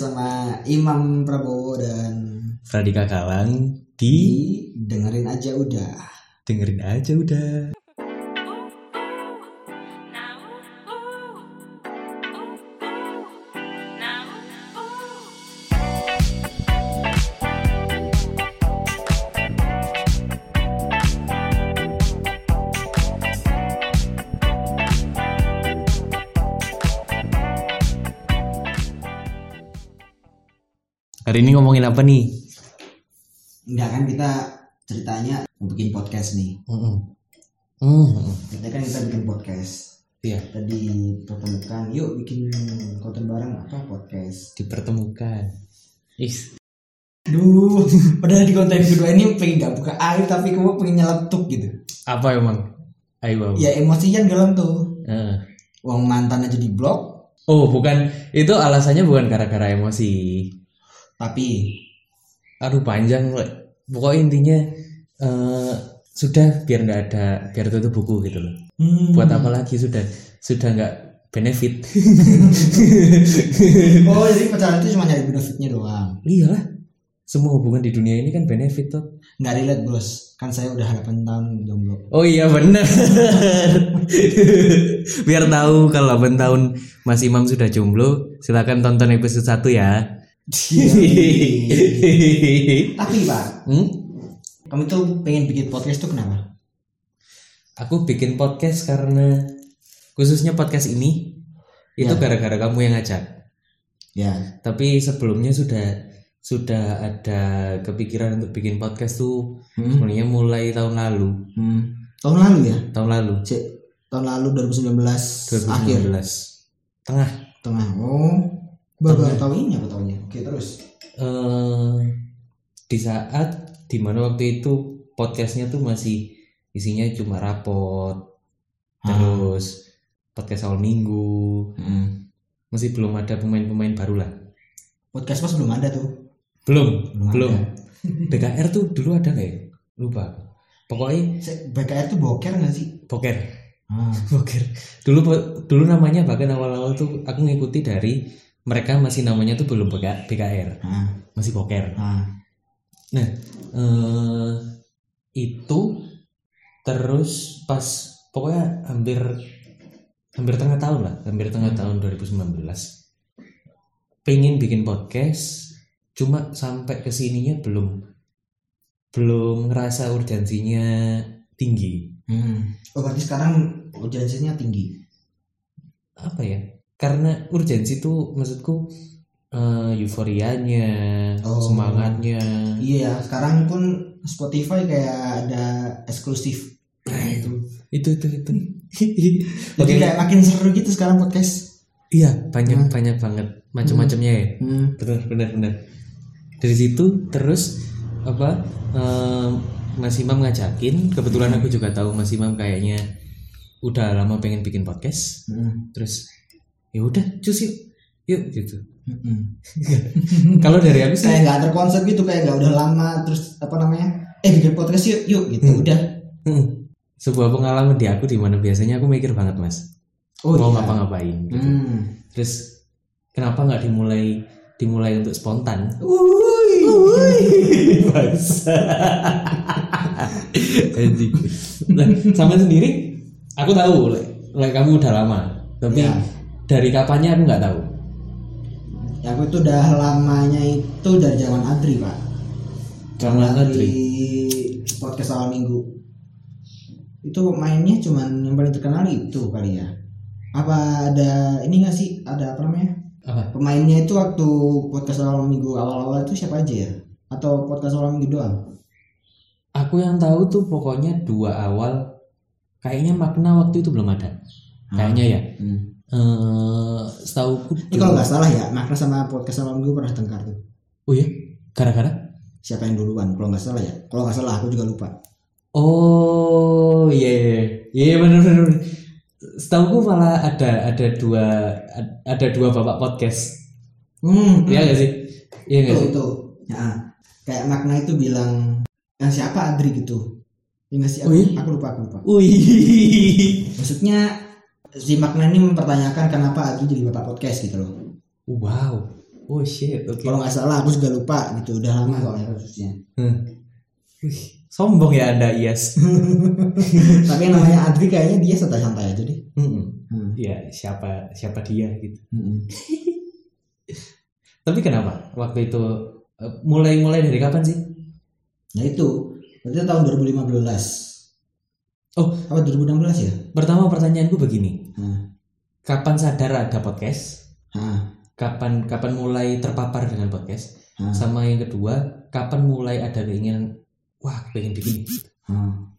Bersama Imam Prabowo dan Pradika Kalang di di dengerin aja udah. dengerin aja udah. Hari ini ngomongin apa nih? Enggak kan kita ceritanya mau bikin podcast nih. Mm. Kita kan kita bikin podcast. Iya, Tadi pertemukan, yuk bikin konten bareng apa podcast. dipertemukan. Is. Duh, padahal di konten kedua ini pengen gak buka air tapi kamu pengen nyeletuk gitu. Apa emang? Ayo. Ya emosian galang tuh. Eh. Uang mantan aja di blok, Oh, bukan itu alasannya bukan gara-gara emosi. Tapi Aduh panjang, Le. pokoknya intinya eh sudah biar nggak ada biar tutup buku gitu loh. hmm, Buat apa lagi sudah sudah nggak benefit. Oh, jadi pacaran itu cuma nyari benefitnya doang. Iyalah, semua hubungan di dunia ini kan benefit tuh. Nggak relate bos, kan saya udah 8 tahun jomblo. Oh iya bener Biar tahu kalau 8 tahun Mas Imam sudah jomblo Silakan tonton episode 1 ya Tapi pak, hmm? kamu tuh pengen bikin podcast tuh kenapa? Aku bikin podcast karena Khususnya podcast ini Itu Ya. gara-gara kamu yang ngajak Ya, Tapi sebelumnya sudah Sudah ada kepikiran untuk bikin podcast tuh hmm. Sebenarnya mulai tahun lalu hmm. tahun lalu ya? Tahun lalu Cek, tahun lalu 2019, akhir 2019 Tengah tengah. Oh, baru tahu ini aku tahunya. Oke terus. eh di saat di mana waktu itu podcastnya tuh masih isinya cuma rapot Ah. terus podcast awal minggu Hmm. masih belum ada pemain-pemain baru lah Podcast mas belum ada tuh. belum Belum belum. BKR tuh dulu ada nggak ya lupa pokoknya BKR tuh boker nggak sih? boker Ah. boker dulu dulu namanya bahkan awal-awal tuh aku ngikuti dari mereka masih namanya tuh belum BKR Ah. masih boker Ah. Nah, eh, itu terus pas pokoknya hampir hampir tengah tahun lah, hampir tengah tahun 2019. Pengen bikin podcast, cuma sampai ke sininya belum belum ngerasa urgensinya tinggi. Hmm. Oh berarti sekarang urgensinya tinggi. Apa ya? Karena urgensi itu maksudku eh, euforianya, Oh. semangatnya. Iya, sekarang pun Spotify kayak ada eksklusif. Nah, itu. Itu itu itu. Jadi kayak makin seru gitu sekarang podcast. Iya, banyak Hmm. banyak banget macam-macamnya ya. Hmm. Benar benar benar. Dari situ terus apa em, Mas Imam ngajakin, kebetulan aku juga tahu Mas Imam kayaknya udah lama pengen bikin podcast. Hmm. Terus ya udah, cus yuk. Yuk gitu. Kalau dari aku sih kayak nggak terkonsep gitu kayak nggak udah lama terus apa namanya eh bikin podcast yuk yuk gitu Hmm. udah hmm, sebuah pengalaman di aku di mana biasanya aku mikir banget, Mas. oh mau iya. ngapa-ngapain gitu. hmm. Terus kenapa nggak dimulai dimulai untuk spontan? Bangsa. Anjing. Nah, sama sendiri aku tahu like, like kamu udah lama tapi Ya. Dari kapannya aku nggak tahu. Ya aku itu udah lamanya itu dari zaman Adri pak. Zaman Adri? podcast awal minggu. Itu mainnya cuman yang paling terkenal itu kali ya. Apa ada ini nggak sih? Ada apa namanya? Apa? Pemainnya itu waktu podcast awal minggu awal-awal itu siapa aja ya? Atau podcast awal minggu doang? Aku yang tahu tuh pokoknya dua awal. Kayaknya makna waktu itu belum ada. Kayaknya ya. Hmm. Eh setahu Ini kalau nggak salah ya, Makna sama podcast awal minggu pernah tengkar tuh. oh ya gara-gara Siapa yang duluan? Kalau nggak salah ya. Kalau nggak salah aku juga lupa. oh iya iya iya benar benar benar. setahu malah ada ada dua ada dua bapak podcast Hmm. Iya gak sih iya Itu gak sih itu. Ya. Kayak Makna itu bilang yang siapa Adri gitu. Ya nggak sih? Aku, Oh, iya? aku lupa aku lupa. Wih. Maksudnya si Makna ini mempertanyakan kenapa Adri jadi bapak podcast gitu loh. Wow. Oh shit, oke. kalau nggak salah aku juga lupa gitu udah lama soalnya kasusnya Hmm. Wih, sombong ya anda Iyas. tapi yang namanya Adri kayaknya dia santai-santai aja deh Mm-mm. Hmm. Ya siapa siapa dia gitu. Mm-mm. Tapi kenapa waktu itu eh, mulai mulai dari kapan sih? nah itu berarti tahun 2015 Oh. apa 2016 ya Pertama pertanyaanku begini, nah, kapan sadar ada podcast? nah, Kapan kapan mulai terpapar dengan podcast? nah, Sama yang kedua, kapan mulai ada keinginan wah pengen bikin nah.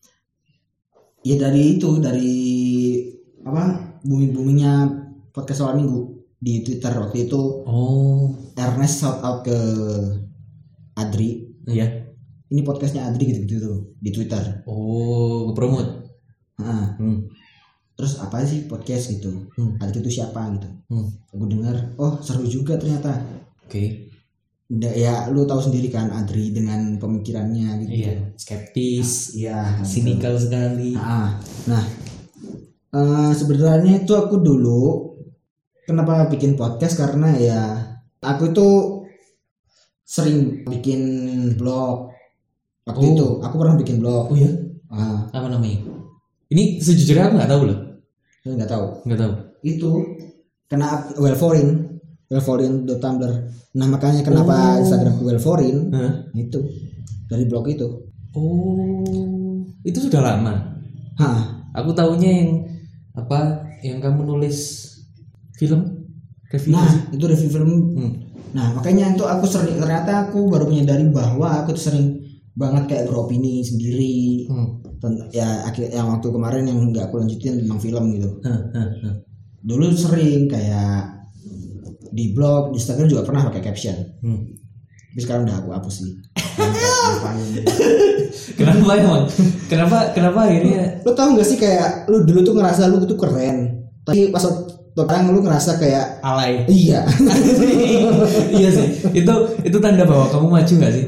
ya dari itu dari apa booming boomingnya podcast awal minggu di Twitter waktu itu Oh, Ernest shout out ke Adri iya. ini podcastnya Adri gitu gitu tuh di Twitter Oh, ngepromot. Nah, Hmm. terus apa sih podcast gitu Hmm. Adri itu siapa gitu Hmm. aku dengar oh seru juga ternyata Oke. Nggak, ya lu tahu sendiri kan Adri dengan pemikirannya gitu Iya, skeptis, iya sinikal sekali. nah, nah eh, sebenarnya itu aku dulu kenapa bikin podcast karena ya aku itu sering bikin blog waktu Oh. itu aku pernah bikin blog Oh ya, ah apa namanya? Ini sejujurnya aku nggak tahu loh, saya nggak tahu nggak tahu. itu kena well foreign well foreign tumblr nah makanya kenapa Oh. instagram well foreign Hah? itu dari blog itu Oh, itu sudah lama. Hah, Aku tahunya yang apa? Yang kamu nulis film review. nah itu review film Hmm. nah makanya itu aku sering ternyata aku baru menyadari bahwa aku tuh sering banget kayak beropini sendiri Hmm. Ya akhir yang waktu kemarin yang nggak aku lanjutin tentang film gitu dulu sering kayak di blog di Instagram juga pernah pakai caption Hmm. tapi sekarang udah aku hapus sih. Kenapa emang? Kenapa kenapa akhirnya lu tau gak sih kayak lu dulu tuh ngerasa lu tuh keren tapi pas sekarang lu ngerasa kayak alay? iya iya sih. Itu itu tanda bahwa kamu maju nggak sih?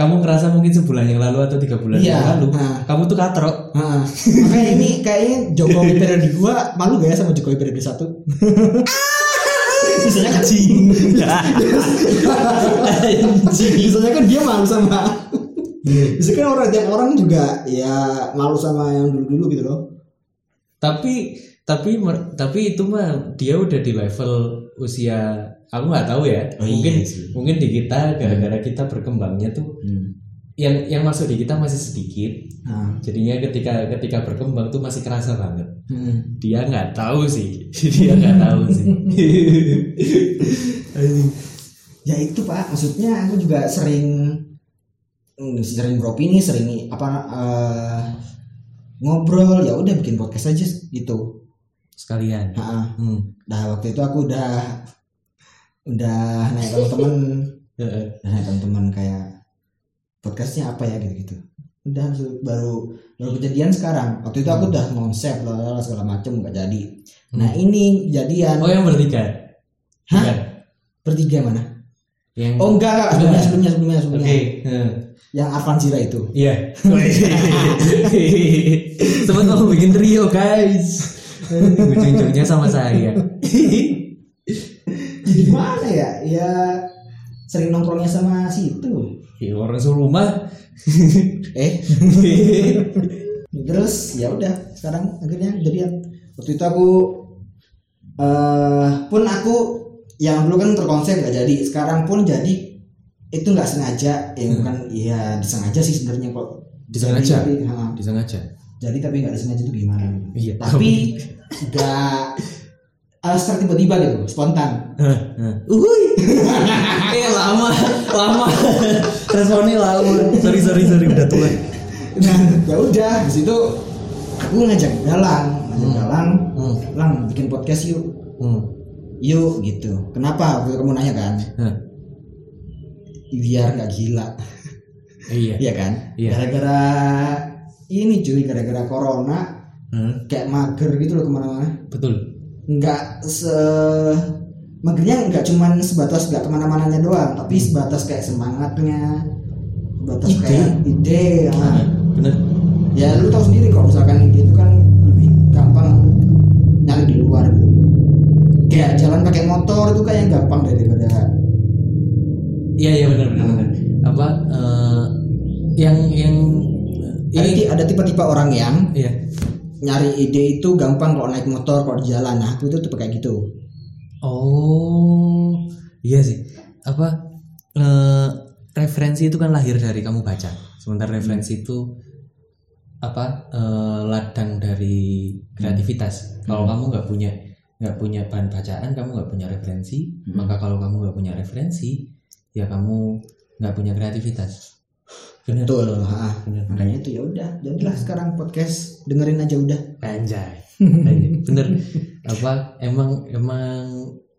Kamu ngerasa mungkin sebulan yang lalu atau tiga bulan Iya, yang lalu nah. kamu tuh katrok. Heeh. makanya ini kayaknya Jokowi periode gua malu gak ya sama Jokowi periode satu misalnya kan misalnya kan dia malu sama Bisa kan orang tiap orang juga ya malu sama yang dulu-dulu gitu loh. tapi tapi tapi itu mah dia udah di level usia aku nggak tahu ya. Oh, iya mungkin sih. mungkin di kita gara-gara kita berkembangnya tuh yang yang masuk di kita masih sedikit. Nah, jadinya ketika ketika berkembang tuh masih kerasa banget. Hmm. dia nggak tahu sih. Dia nggak tahu sih. Ya itu pak, maksudnya aku juga sering mm, sering beropini, sering apa eh, ngobrol. Ya udah bikin podcast aja gitu. sekalian. Nah, hmm. nah waktu itu aku udah udah naik teman-teman, Heeh. udah naik teman-teman kayak podcastnya apa ya gitu-gitu. Udah habis- baru baru kejadian sekarang. Waktu itu aku udah konsep lah segala macem nggak jadi. Nah ini kejadian oh yang bertiga Hah? Bukan. bertiga mana? yang Oh enggak, enggak. sebelumnya sebelumnya sebelumnya oke sebelumnya. Heeh. Yang Avanzira itu. Iya. Sempat mau bikin trio guys. Ujung-ujungnya sama saya. Jadi gimana ya? Ya sering nongkrongnya sama situ. ya, orang serumah. Eh, terus ya udah sekarang akhirnya jadian. Waktu itu aku eh pun aku yang dulu kan terkonsep nggak jadi. Sekarang pun jadi itu nggak sengaja. Ya bukan ya disengaja sih sebenarnya kok. Disengaja? Ha, Disengaja. jadi tapi nggak disengaja itu gimana? Iya. Tapi nggak uh, secara tiba-tiba gitu, spontan. Uhuy. eh lama, lama. Responnya lama. Sorry, sorry, sorry udah tua. nah ya udah di situ aku ngajak Dalang ngajak Dalang Hmm. Lang bikin podcast yuk Hmm. yuk gitu kenapa Waktu kamu nanya kan Hah. biar nggak gila Iya. iya kan Iya. gara-gara ini cuy gara-gara corona Hmm. kayak mager gitu loh ke mana-mana Betul. Nggak se magernya nggak cuman sebatas nggak ke mana-mananya doang tapi sebatas kayak semangatnya sebatas Ide. kayak ide nah. Bener. ya lu tahu sendiri kalau misalkan ide itu kan lebih gampang nyari di luar gitu kayak jalan pakai motor itu kayak gampang daripada iya iya benar benar benar. apa eh, yang yang ada, ini ada tipe-tipe orang yang iya nyari ide itu gampang kalau naik motor kalau di jalan. Nah aku itu tipe kayak gitu. Oh iya sih. Apa eh, referensi itu kan lahir dari kamu baca. Sementara referensi itu apa eh, ladang dari kreativitas. Kalau kamu nggak punya nggak punya bahan bacaan kamu nggak punya referensi maka kalau kamu nggak punya referensi ya kamu nggak punya kreativitas betul ha. makanya itu ya udah jadilah sekarang podcast dengerin aja udah Anjay. Anjay. Bener. Apa emang emang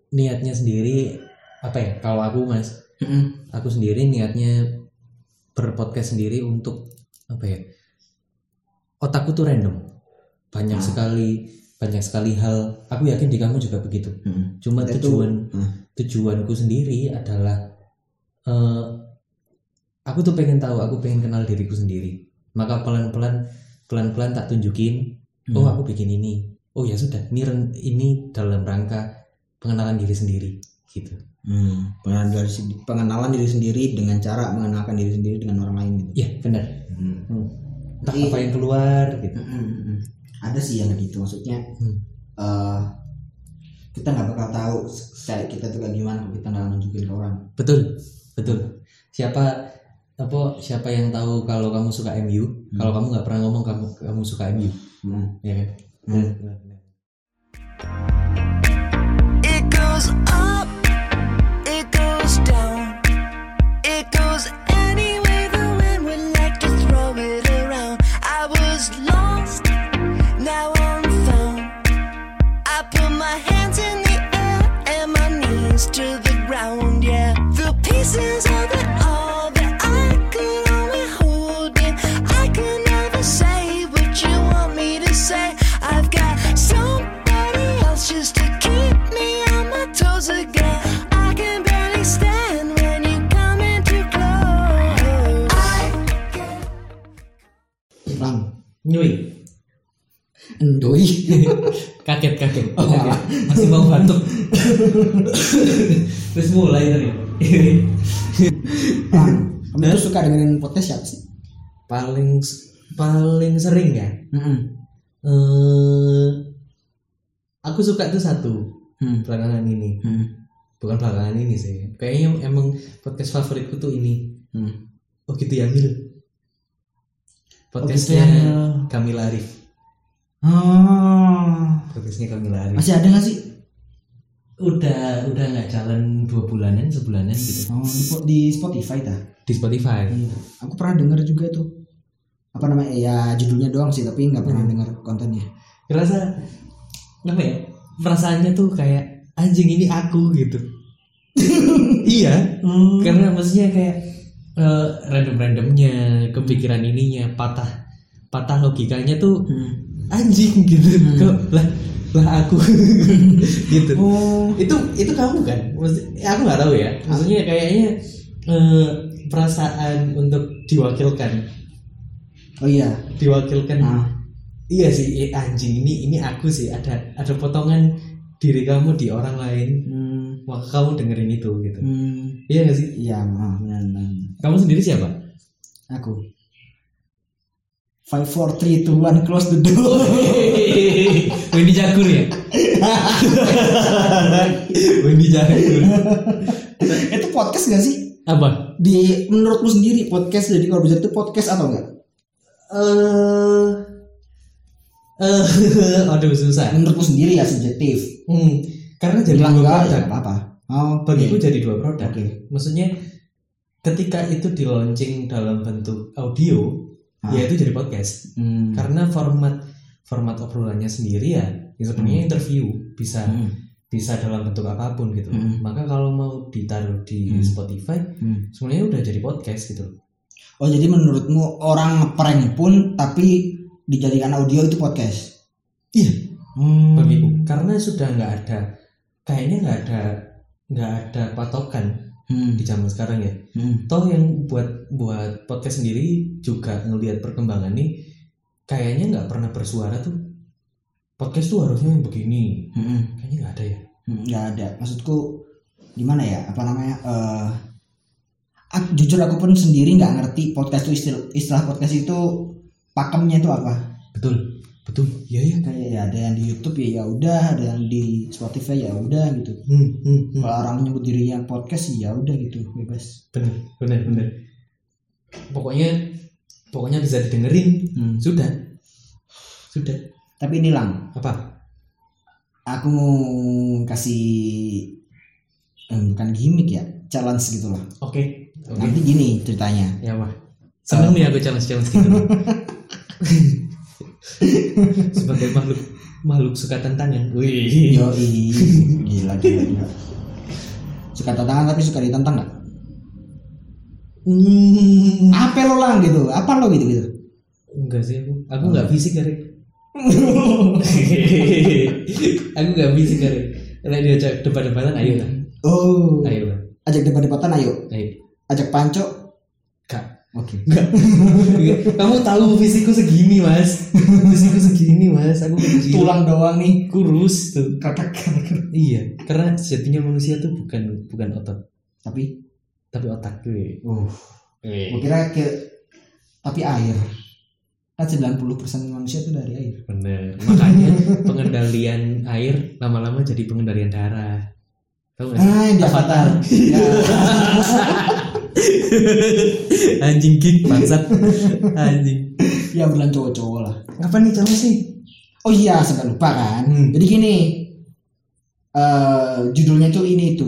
niatnya sendiri apa ya? Kalau aku Mas, aku sendiri niatnya berpodcast sendiri untuk apa ya? Otakku tuh random. Banyak Ah. sekali banyak sekali hal. Aku yakin di kamu juga begitu. Cuma Itu- tujuan Ah. tujuanku sendiri adalah eh, aku tuh pengen tahu, aku pengen kenal diriku sendiri. Maka pelan-pelan pelan-pelan tak tunjukin oh Hmm. aku bikin ini oh ya sudah ini ini dalam rangka pengenalan diri sendiri gitu Hmm, pengenalan diri, pengenalan diri sendiri dengan cara mengenalkan diri sendiri dengan orang lain gitu. ya benar Hmm. Hmm. entah Jadi- apa yang keluar gitu Mm, mm, mm. Ada sih yang gitu maksudnya. Hmm. eh, kita nggak bakal tahu kayak kita tuh kayak gimana kalau kita nggak nunjukin ke orang. betul betul siapa apa siapa yang tahu kalau kamu suka MU kalau kamu nggak pernah ngomong kamu kamu suka MU Hmm. ya kan Hmm. It goes up, it goes down, it goes any way the wind would like to throw it around. I was lost, now I'm found. I put my hands in the air and my knees to the ground. Yeah, the pieces of it kaget kaget, Oh, Kaget. masih mau batuk terus mulai tadi Lang, kamu tuh suka dengerin podcast siapa sih? paling paling sering ya Mm-mm. eh aku suka tuh satu Hmm. belakangan ini Hmm. bukan belakangan ini sih kayaknya emang podcast favoritku tuh ini Hmm. oh gitu ya Mil Oh, gitu podcastnya ya, Mil. Kamila Arif Oh. podcastnya Kamila Arif Masih ada nggak sih? udah udah nggak jalan dua bulanan sebulanan gitu Oh, di, di Spotify ta? di Spotify Iya. Aku pernah denger juga tuh. Apa namanya? Ya judulnya doang sih, tapi nggak pernah denger kontennya. ngerasa apa ya perasaannya tuh kayak anjing ini aku gitu iya karena maksudnya kayak eh, random-randomnya kepikiran ininya patah patah logikanya tuh Hmm. Anjing gitu kok lah lah aku gitu Oh. itu itu kamu kan Maksud- aku nggak tahu ya maksudnya kayaknya eh, perasaan untuk diwakilkan Oh iya. diwakilkan Ah. iya sih eh, anjing ini ini aku sih ada ada potongan diri kamu di orang lain Hmm. maka kamu dengerin itu gitu Hmm. iya gak sih Iya, benar. kamu sendiri siapa Aku. Five, four, three, two, one, close the door. Wendy Jagur ya Wendy Jagur itu podcast gak sih? apa Di menurutmu sendiri podcast jadi kalau bisa itu podcast atau enggak? eh eh aduh susah Menurutmu sendiri ya subjektif. hmm, karena jadi Bilang dua produk apa-apa. Oh, bagiku iya. jadi dua produk Oke. maksudnya ketika itu di launching dalam bentuk audio Ah. ya itu jadi podcast Hmm. karena format format obrolannya sendiri ya, sebenarnya interview bisa Hmm. bisa dalam bentuk apa pun gitu Hmm. maka kalau mau ditaruh di Hmm. Spotify Hmm. sebenarnya udah jadi podcast gitu Oh jadi menurutmu orang ngeprank pun tapi dijadikan audio itu podcast? iya Hmm. bagiku karena sudah nggak ada kayaknya nggak ada nggak ada patokan Hmm. di zaman sekarang ya. Hmm. toh yang buat buat podcast sendiri juga ngelihat perkembangan nih kayaknya nggak pernah bersuara tuh. Podcast tuh harusnya yang begini. Hmm. kayaknya nggak ada ya. Hmm, nggak ada. Maksudku gimana ya? Apa namanya? Eh Aku- jujur aku pun sendiri nggak ngerti podcast itu istilah, istilah podcast itu pakemnya itu apa. Betul betul. Iya iya. Kayak ya ada yang di YouTube ya ya udah. Ada yang di Spotify ya udah gitu. Hmm, hmm, hmm. kalau orang menyebut dirinya podcast ya udah gitu. Bebas. Bener bener bener. Pokoknya pokoknya bisa didengerin. Hmm. sudah. Sudah. Tapi ini lang. Apa? Aku mau kasih eh, bukan gimmick ya. Challenge gitu loh oke. Oke. Nanti gini ceritanya. Ya wah. Seneng nih aku challenge challenge gitu sebagai makhluk makhluk suka tantangan wih. Yo gila gila gila. Suka tantangan tapi suka ditantang nggak? Hmm, apa lo lang gitu? Apa lo gitu gitu? Enggak sih aku aku nggak fisik kali aku nggak fisik kali kalau diajak debat-debatan ayo lah. Oh. Ayo lah. Ajak debat-debatan ayo. Ayo. Ajak panco kak oke Enggak. Kamu tahu fisikku segini, Mas. Fisikku segini, Mas. Aku kecil. tulang doang nih kurus tuh. kakak Iya, karena sejatinya manusia tuh bukan bukan otot, tapi tapi otak gue. uh Eh, kira ke tapi air kan 90% manusia itu dari air bener. Makanya pengendalian air lama-lama jadi pengendalian darah. Tahu sih? ah di avatar ya. Anjing gig bangsat. Anjing. ya bulan cowok-cowok lah Apa nih calon sih? oh iya sampai lupa kan Hmm. jadi gini eh judulnya tuh ini itu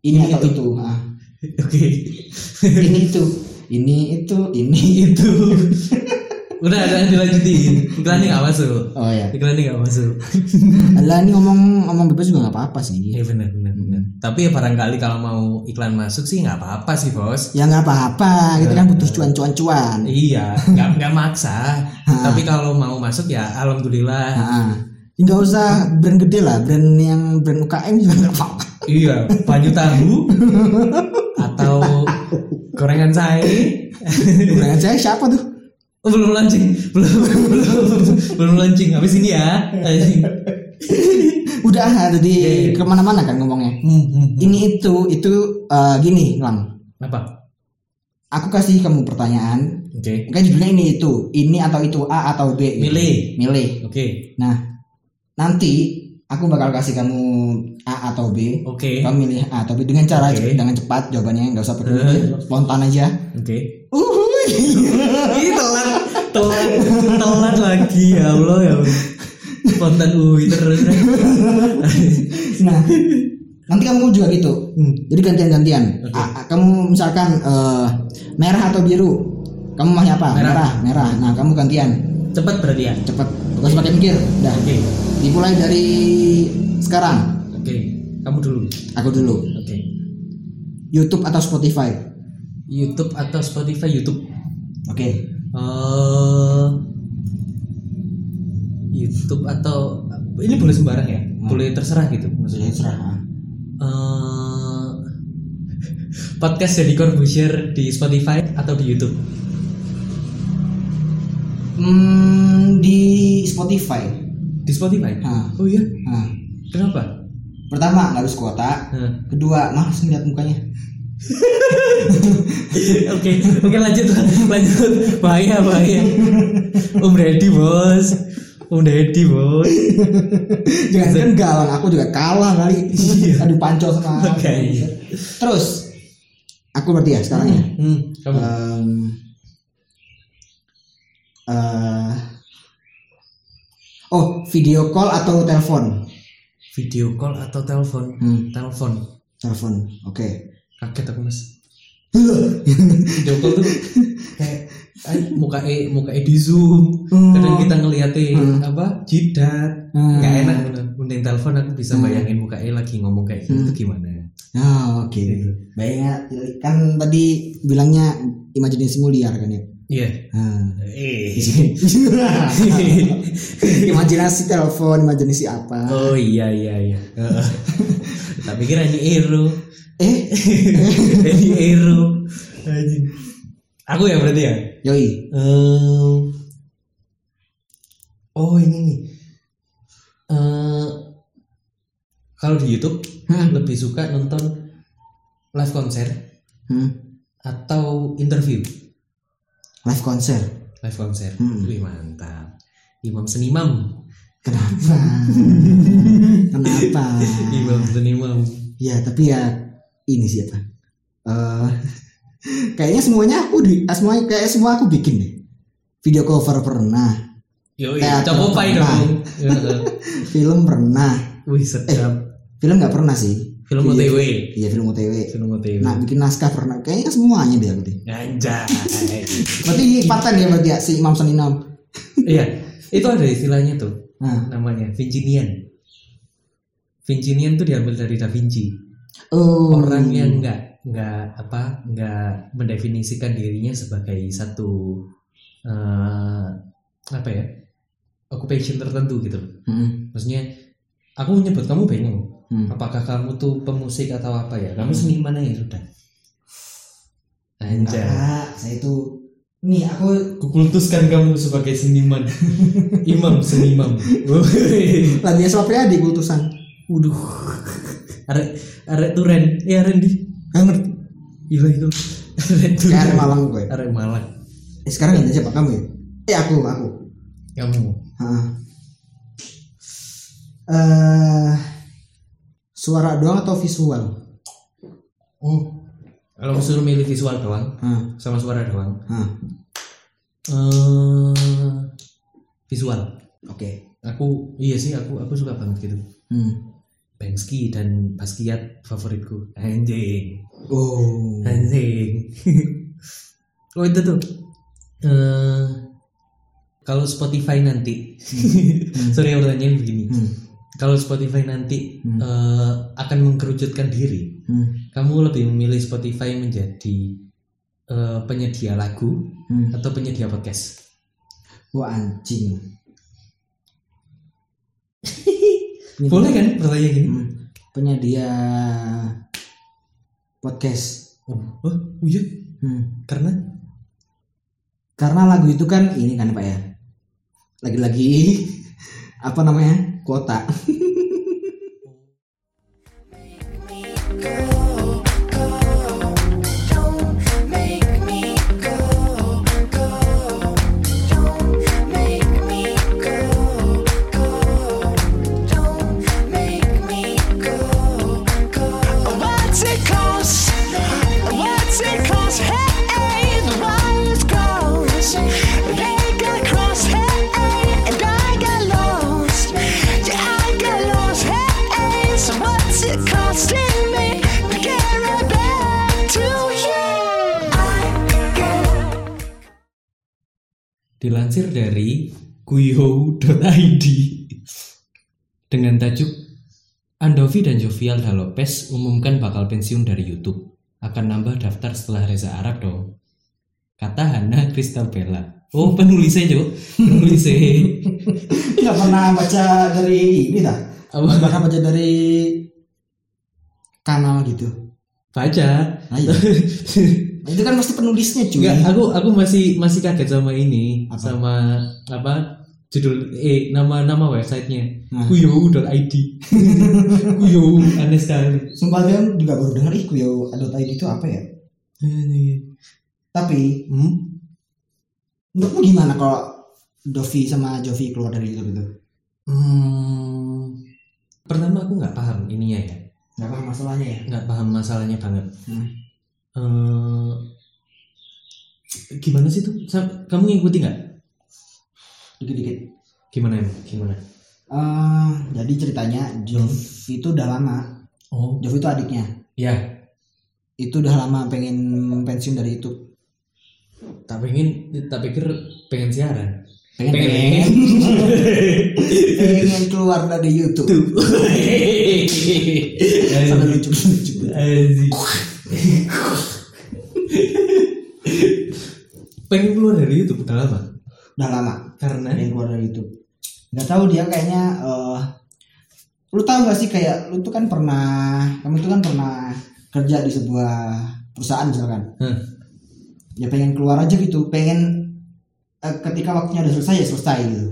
ini, Ini atau itu. itu, Ah, Oke. ini itu ini itu ini itu Udah ada dilanjutin. Iklannya nggak masuk. oh ya Iklannya nggak masuk. lah ini ngomong ngomong bebas juga nggak apa-apa sih Iya benar benar benar. Tapi ya barangkali kalau mau iklan masuk sih nggak apa-apa sih bos. ya nggak apa-apa kita kan butuh cuan-cuan cuan Iya, nggak nggak maksa. Tapi kalau mau masuk ya alhamdulillah. Nggak usah brand gede lah brand yang brand UKM juga nggak apa-apa Iya, banyu tahu atau gorengan saya. brand saya siapa tuh Oh, belum launching, belum belum belum launching. Habis ini ya. udah tadi Iya. ke mana-mana kan ngomongnya Hmm, hmm, hmm. ini itu itu eh, gini lang Apa? aku kasih kamu pertanyaan Oke. kan judulnya ini itu ini atau itu A atau B gitu. Milih. milih Oke. nah nanti aku bakal kasih kamu A atau B Oke. kamu milih A atau B dengan cara Oke. dengan cepat jawabannya nggak usah Eh. mikir spontan aja Oke. Uhuy. Ih telat, telat, telat lagi ya Allah ya. Spontan uhui terus. nah nanti kamu juga gitu Hmm. jadi gantian-gantian Oke. A- a- kamu misalkan eh, merah atau biru kamu mau apa Merah. merah merah nah kamu gantian Cepat berarti ya. cepet gak usah pakai mikir dah Oke. dimulai dari sekarang Oke. Kamu dulu. aku dulu Oke. YouTube atau Spotify YouTube atau Spotify YouTube. Oke eh YouTube atau ini boleh sembarang ya? Boleh terserah gitu maksudnya. Maksudnya serah eh podcast jadi Corbusier di Spotify atau di YouTube? hmm, di Spotify Di Spotify. nah, Oh iya. nah. Kenapa? pertama nggak harus kuota Nah. kedua malas ngeliat mukanya Oke, oke lanjut lanjut. Bahaya bahaya. Om Deddy bos. Om Deddy bos. jangan kan galang aku juga kalah kali adu panco sama Oke, iya. terus aku berarti ya sekarang ya Hmm, kamu. Em, eh, oh video call atau telepon Video call atau telepon? Hmm. Telepon. telepon oke Kaget aku mas. Video call tuh kayak ay, muka e muka e di zoom. Hmm. Kadang kita ngeliatin Hmm. apa jidat. Hmm. Nggak enak bener. Mending telepon aku bisa bayangin muka e lagi ngomong kayak gitu Hmm. gimana. Ah, oke Gitu. bayangnya kan tadi bilangnya imajinasimu liar kan ya Iya. Ah. Eh. imajinasi telepon imajinasi apa Oh iya iya iya. Heeh. tak pikir ini Ero. Eh ini Ero. Aku ya berarti ya. yoi Ehm, oh ini nih. Eh, kalau di YouTube Hmm. lebih suka nonton live konser hmm. atau interview live konser live konser Hmm. wih mantap imam senimam kenapa kenapa imam senimam ya tapi ya ini siapa? Eh kayaknya semuanya aku di ah, semuanya kayak semua aku bikin deh. Video cover pernah. Yo coba dong film pernah. Wih sedap. Film nggak pernah sih. Film Video- OTW iya film OTW film OTW nah bikin naskah pernah. Kayaknya semuanya deh aku deh. Anjay. Berarti ini paten ya berarti ya si Imam Seninam iya itu ada istilahnya tuh nah namanya Vincinian. Vincinian tuh diambil dari Da Vinci oh orang yang nggak nggak apa nggak mendefinisikan dirinya sebagai satu eh, apa ya occupation tertentu gitu. Hmm, maksudnya aku menyebut kamu bingung hmm. apakah kamu tuh pemusik atau apa ya? Kamu seniman ya sudah. Anjay. Enggak, saya itu nih aku kukultuskan kamu sebagai seniman. Imam seniman lagunya Sopriadi kultusan? Waduh. Arek arek turen. Ya Randy. Nggak ngerti Iya itu. Arek kayak Malang gue Arek Malang. eh, sekarang yang siapa kamu ya eh aku aku Kamu. Heeh. eh suara doang atau visual Oh. Kalau suruh milih visual doang Hah, sama suara doang. hah. Eh visual. oke Aku iya sih aku aku suka banget gitu. Hmm. Banksy dan Basquiat favoritku. Anjing. oh Anjing. oh itu tuh. Eh kalau Spotify nanti, sorry aku tanyain begini. Hmm, Kalau Spotify nanti Hmm. eh, akan mengkerucutkan diri, hmm, kamu lebih memilih Spotify menjadi eh, penyedia lagu hmm. atau penyedia podcast? wah anjing Boleh kan pertanyaan gini? Hmm, penyedia podcast. Oh, oh, oh iya, Hmm. karena? Karena lagu itu kan ini kan pak ya. Lagi-lagi apa namanya kuota dilansir dari guyo.id dengan tajuk Andovi dan Jovial Dalopes umumkan bakal pensiun dari YouTube. Akan nambah daftar setelah Reza Arab dong. Kata Hana Kristabella. Oh penulisnya Jo, penulisnya. nggak pernah baca dari ini dah nggak pernah baca dari kanal gitu Baca. nah, iya. Itu kan pasti penulisnya cuy Enggak, aku aku masih masih kaget sama ini, Apa? sama apa judul eh nama nama websitenya Nah. kuyo.id. Kuyo aneh sekali. sumpah dia juga baru dengar ih kuyo adot ID itu apa ya tapi Hmm? menurutmu gimana kalau Dovi sama Jovi keluar dari itu Hmm, pertama aku nggak paham ininya ya, nggak paham masalahnya ya nggak paham masalahnya banget. Hmm. Eh, gimana sih tuh? Kamu ngikuti nggak? dikit-dikit Gimana emang? Gimana? Eh, jadi ceritanya Jovi itu udah lama Oh, Jovi itu adiknya ya. itu udah lama pengen pensiun dari YouTube Tak pengen, tak pikir pengen siaran. pengen Pengen. pengen, keluar dari YouTube sampai lucu lucu. Pengen keluar dari YouTube? Udah lama? Udah lama. Karena? Pengen keluar dari YouTube. Nggak tahu dia kayaknya eh lu tahu gak sih kayak lu tuh kan pernah kamu itu kan pernah kerja di sebuah perusahaan misalkan. Hah. ya pengen keluar aja gitu. Pengen eh, ketika waktunya udah selesai ya selesai gitu.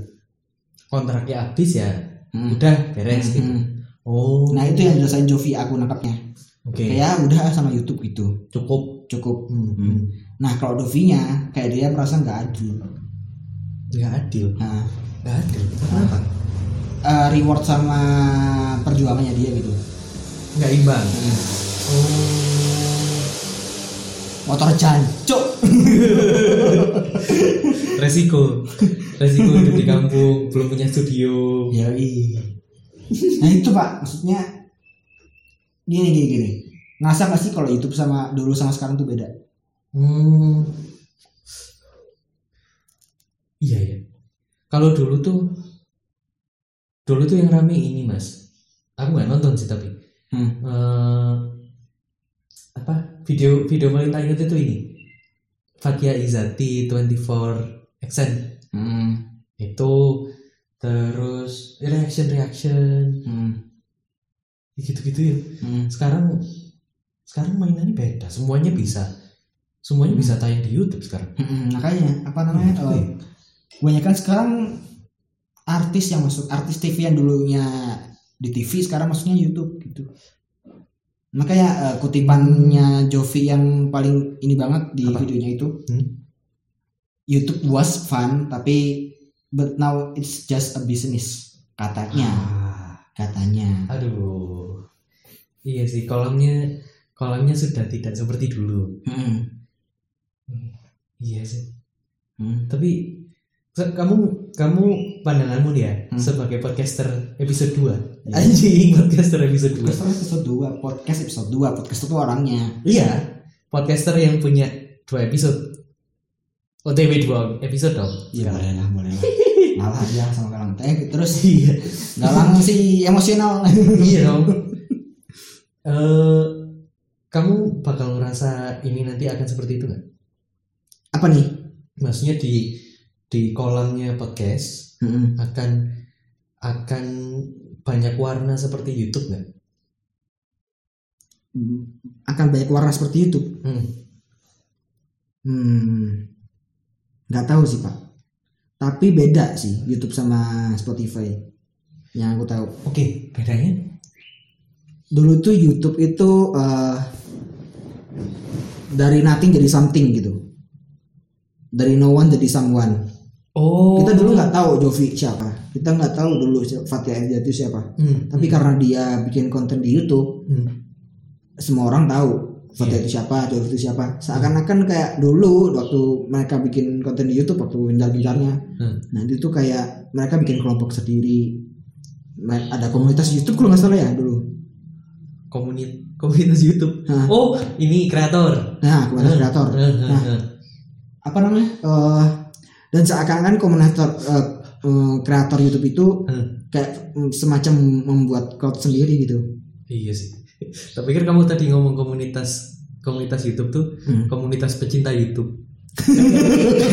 Kontraknya habis ya? Hmm. udah beres gitu. Hmm. oh. Nah itu yang dirasain Jovi aku nangkapnya oke. Kayak udah sama YouTube gitu cukup. Cukup. Hmm. Hmm. nah kalau Dovinya kayak dia merasa nggak adil. Nggak adil? Nah. Nggak adil? Kenapa? Eh, reward sama perjuangannya dia gitu. Nggak imbang? Hmm. oh. Motor jancuk. Resiko. Resiko hidup di kampung belum punya studio. Ya nah itu pak. Maksudnya gini gini gini. Ngerasa nggak sih kalau YouTube sama dulu sama sekarang tuh beda? Hmm. iya ya kalau dulu tuh dulu tuh yang rame ini mas. Aku nggak nonton sih tapi. Hmm. Eh, apa? Video video paling tak ingat itu ini. Fatia Izati 24 Accent Hmm. itu terus reaction reaction Hmm. Gitu-gitu ya. Hmm. sekarang sekarang mainannya beda. Semuanya bisa. Semuanya bisa tayang di YouTube sekarang. Hmm, makanya apa namanya Gitu eh, ya. kebanyakan sekarang artis yang masuk artis TV yang dulunya di TV sekarang masuknya YouTube gitu. Makanya eh, kutipannya Jovi yang paling ini banget di Apa? videonya itu Hmm? YouTube was fun tapi but now it's just a business katanya. Ah, katanya. Aduh iya sih kolamnya kolamnya sudah tidak seperti dulu. Hmm, iya sih. Hmm. tapi kamu kamu pandanganmu nih ya Hmm. sebagai podcaster episode 2 Iya. anjing podcaster episode 2 Podcast episode 2 podcast episode 2 podcast itu orangnya. Iya podcaster yang punya dua episode. OTW dua episode dong. Iya boleh lah boleh lah. Ngalah aja sama Galang teh terus iya Galang si emosional. Iya dong Eh, kamu bakal ngerasa ini nanti akan seperti itu nggak? Apa nih? Maksudnya di di kolamnya podcast Hmm. akan akan banyak warna seperti YouTube nggak? Akan banyak warna seperti itu Hmm. hmm. Nggak tahu sih pak. Tapi beda sih YouTube sama Spotify yang aku tahu. Oke bedanya dulu tuh YouTube itu eh, dari nothing jadi something gitu. Dari no one jadi someone. Oh. Kita dulu nggak tahu Jovi siapa. Kita nggak tahu dulu Fatia Edi itu siapa. Hmm. tapi karena dia bikin konten di YouTube Hmm. semua orang tahu Fatia Iya. itu siapa Jovi itu siapa. Seakan-akan kayak dulu waktu mereka bikin konten di YouTube waktu gencar-gencarnya Hmm. nah itu tuh kayak mereka bikin kelompok sendiri. Ada komunitas YouTube kalau nggak salah ya dulu komunitas komunitas YouTube Hah. oh ini kreator nah komunitas Hmm. kreator hmm, Nah. hmm. apa namanya eh, dan seakan-akan komunitas eh, eh, kreator YouTube itu Hmm. kayak mm, semacam membuat cloud sendiri gitu iya sih tak pikir kamu tadi ngomong komunitas komunitas YouTube tuh Hmm. komunitas pecinta YouTube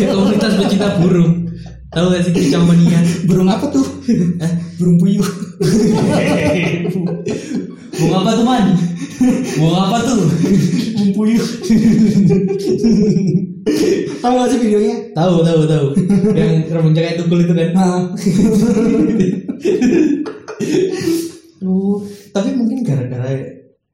komunitas pecinta burung tahu gak sih kicamania burung apa tuh eh, burung puyuh Mau apa tuh man? Mau apa tuh? burung puyuh tahu gak sih videonya Tahu tahu tahu. Yang rambutnya kayak tukul itu kan. Oh, tapi mungkin gara-gara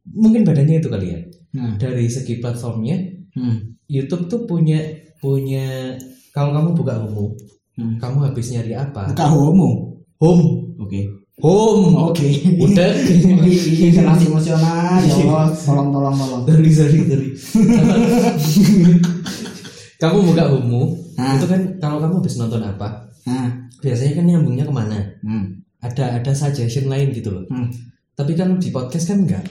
mungkin badannya itu kali ya. nah. Dari segi platformnya, Hmm. YouTube tuh punya punya kalau kamu buka Homo, Hmm. kamu habis nyari apa? buka homo Home, oke home. oke Udah. Ih, relasi emosional ya Allah tolong tolong tolong Dari dari dari. kamu buka Homo, Nah. itu kan kalau kamu habis nonton apa, nah biasanya kan nyambungnya ke mana? hmm. Ada ada suggestion lain gitu loh. Hmm. Tapi kalau di podcast kan enggak.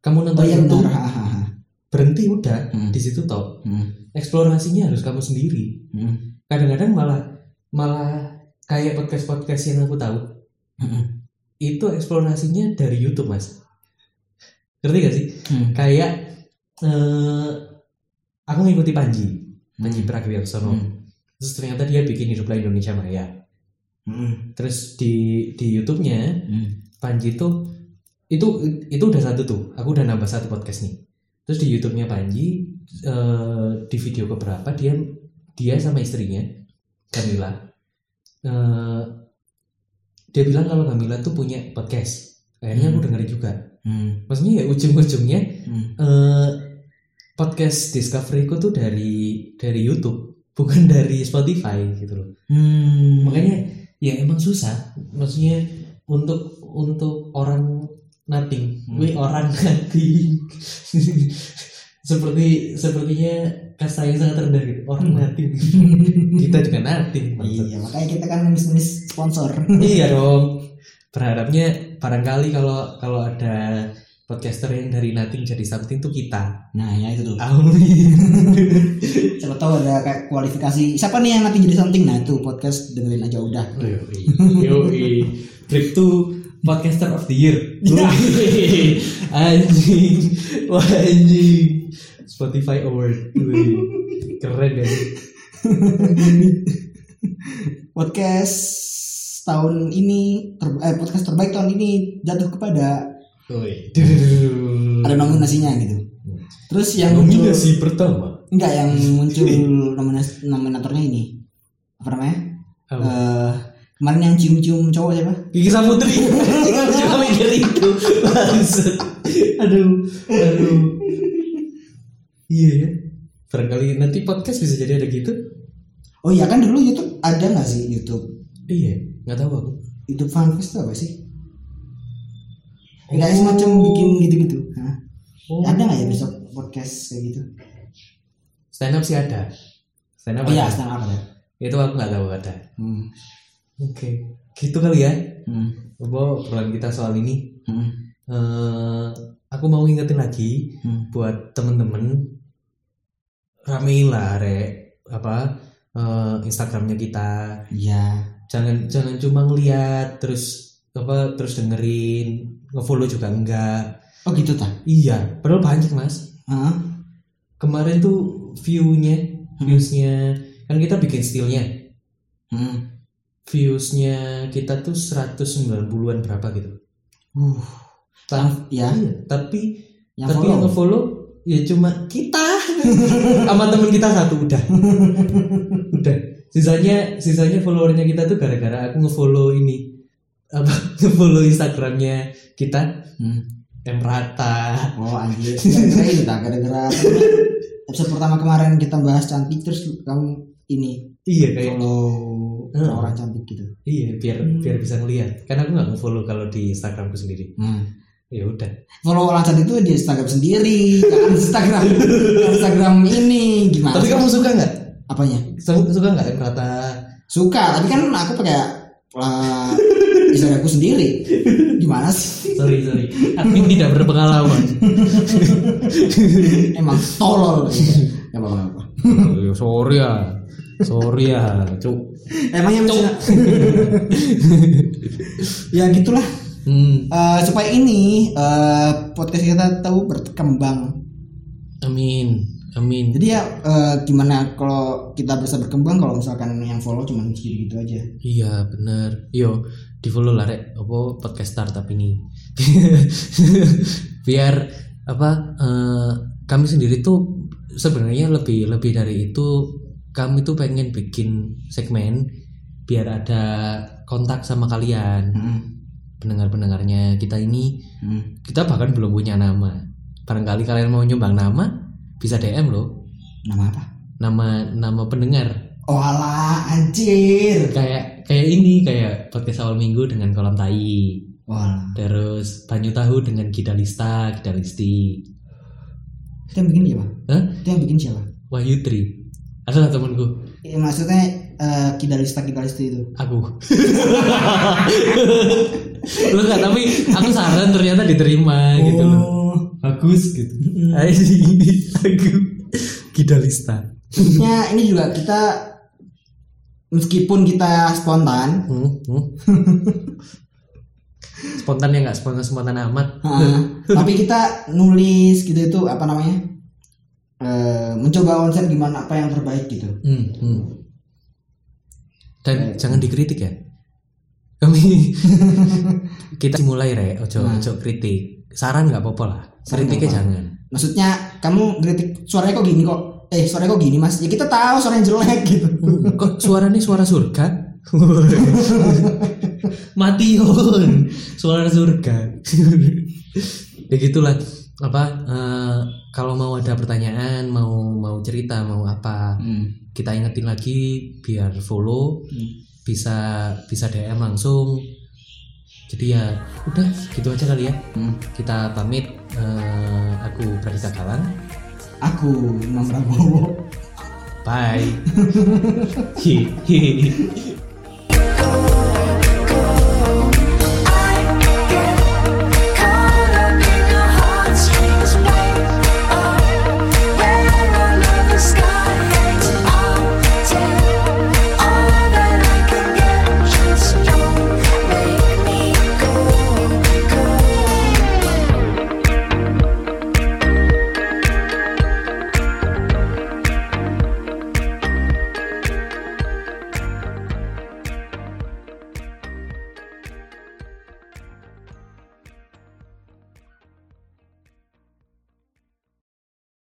Kamu nonton oh iya ha, ha. berhenti udah Hmm. di situ toh. Hmm. Eksplorasinya harus kamu sendiri. Hmm. Kadang-kadang malah malah kayak podcast-podcast yang aku tahu Hmm. itu eksplorasinya dari YouTube mas. Ngerti gak sih? Hmm. Kayak eh, aku ngikuti Panji, Panji Hmm. Pragiwaksono. Hmm. Terus ternyata dia bikin hiduplah Indonesia Maya. Hmm. Terus di di YouTube-nya Hmm. Panji itu itu itu udah satu tuh. Aku udah nambah satu podcast nih. Terus di YouTube-nya Panji eh, di video keberapa dia dia sama istrinya Camila eh, dia bilang kalau Camila tuh punya podcast. Akhirnya aku Hmm. dengerin juga. Hmm. Maksudnya ya ujung-ujungnya Hmm. eh, podcast discoveryku tuh dari dari YouTube bukan dari Spotify gitu loh Hmm. makanya ya emang susah maksudnya untuk untuk orang nothing Hmm. we orang nothing seperti sepertinya kasta yang sangat rendah gitu orang nothing kita juga maksud. Iya, makanya kita kan nulis-nulis sponsor. iya dong berharapnya barangkali kalau kalau ada podcaster yang dari nothing jadi something tuh kita Nah, ya itu tuh. amin Siapa tahu ada kayak kualifikasi. Siapa nih yang nanti jadi something? Nah, itu podcast dengerin aja udah. Yoi, yoi. Trip to podcaster of the year. Anjing, wah anjing. Spotify Award. Wih, Keren kan? Podcast tahun ini ter- eh, podcast terbaik tahun ini jatuh kepada Wih. ada nominasinya gitu. Terus yang muncul Nominasi pertama. enggak yang muncul nominas nominatornya ini apa namanya? Apa? Eh, kemarin yang cium-cium cowok siapa? Gigi Samudri. Aku juga mikir itu. Aduh, aduh. Iya ya. Barangkali nanti podcast bisa jadi ada gitu. Oh iya kan dulu YouTube ada nggak sih YouTube? Iya, nggak tahu aku. YouTube fanfest itu apa sih? Enggak semacam bikin gitu-gitu. Oh. Ada nggak ya besok podcast kayak gitu? Stand up sih ada. Stand up Oh iya, stand up ada. Itu aku nggak tahu ada. Hmm. Oke, gitu kali ya. Hmm. Apa obrolan kita soal ini? Hmm. Eh, aku mau ngingetin lagi Hmm. buat temen-temen ramein lah rek apa eh, Instagramnya kita. Iya. Jangan jangan cuma ngeliat terus apa terus dengerin ngefollow juga enggak. Oh gitu tak? Iya, padahal banyak mas. Hah? Kemarin tuh view-nya, viewsnya kan kita bikin stillnya. Hmm. Viewsnya kita tuh 190-an berapa gitu. Uh. Ta- Ya, Iya, tapi yang tapi follow. yang nge-follow ya cuma kita sama temen kita satu udah. udah. Sisanya sisanya followernya kita tuh gara-gara aku nge-follow ini apa nge-follow Instagramnya kita Hmm. M Rata. Oh anjir. Ini tak namanya? episode pertama kemarin kita bahas cantik terus kamu ini Iya kayak follow Hmm. orang cantik gitu. iya biar biar bisa ngeliat. Karena aku nggak nge-follow kalau di Instagramku sendiri. Hmm. Ya udah. Follow orang itu di Instagram sendiri, jangan Instagram Instagram ini gimana? Tapi kamu suka nggak? apanya? Suka suka nggak M Rata? Suka, tapi kan aku pakai uh, Instagramku sendiri. Gimana sih? Sorry sorry. Admin tidak berpengalaman. Emang tolol. Ya apa-apa. Oh, sorry ya. Sorry ya, cuk. Emangnya bisa Ya gitulah. Hmm, Eh, supaya ini eh, podcast kita tahu berkembang. amin. Amin. Jadi ya eh, gimana kalau kita bisa berkembang kalau misalkan yang follow cuma segitu gitu aja. Iya, bener. Yo, di follow lah rek apa podcast startup ini. Biar apa eh, kami sendiri tuh sebenarnya lebih lebih dari itu kami tuh pengen bikin segmen biar ada kontak sama kalian Hmm. Pendengar-pendengarnya kita ini Hmm. kita bahkan belum punya nama barangkali kalian mau nyumbang nama bisa DM loh Nama apa? nama nama pendengar Oh alah anjir. kayak kayak ini kayak podcast awal minggu dengan kolam tai Wah, terus banyu tahu dengan gidalista gidalisti itu yang bikin siapa? Hah? Itu yang bikin siapa? Wahyu Tri adalah temanku Ya, maksudnya eh, kidalista kidalista itu. aku lu nggak tapi aku saran ternyata diterima gitu loh Oh. bagus gitu aku gidalista Maksudnya ini juga kita meskipun kita spontan, Hmm, hmm. spontan ya nggak spontan spontan amat tapi kita nulis gitu itu apa namanya? Eh, mencoba konsep gimana apa yang terbaik gitu. Hmm, hmm. Dan jangan dikritik ya kami kita mulai re ojo Nah. ojo kritik saran nggak apa-apa lah kritiknya jangan Maksudnya kamu kritik suaranya kok gini kok? Eh suaranya kok gini mas? Ya kita tahu suaranya jelek gitu. kok suaranya suara surga mati Yun. suara surga ya gitulah apa eh, kalau mau ada pertanyaan mau mau cerita mau apa Hmm. kita ingetin lagi biar follow Hmm. bisa bisa DM langsung jadi ya udah gitu aja kali ya Hmm. kita pamit Eh, aku Pradita Galang Aku Imam Prabowo. bye.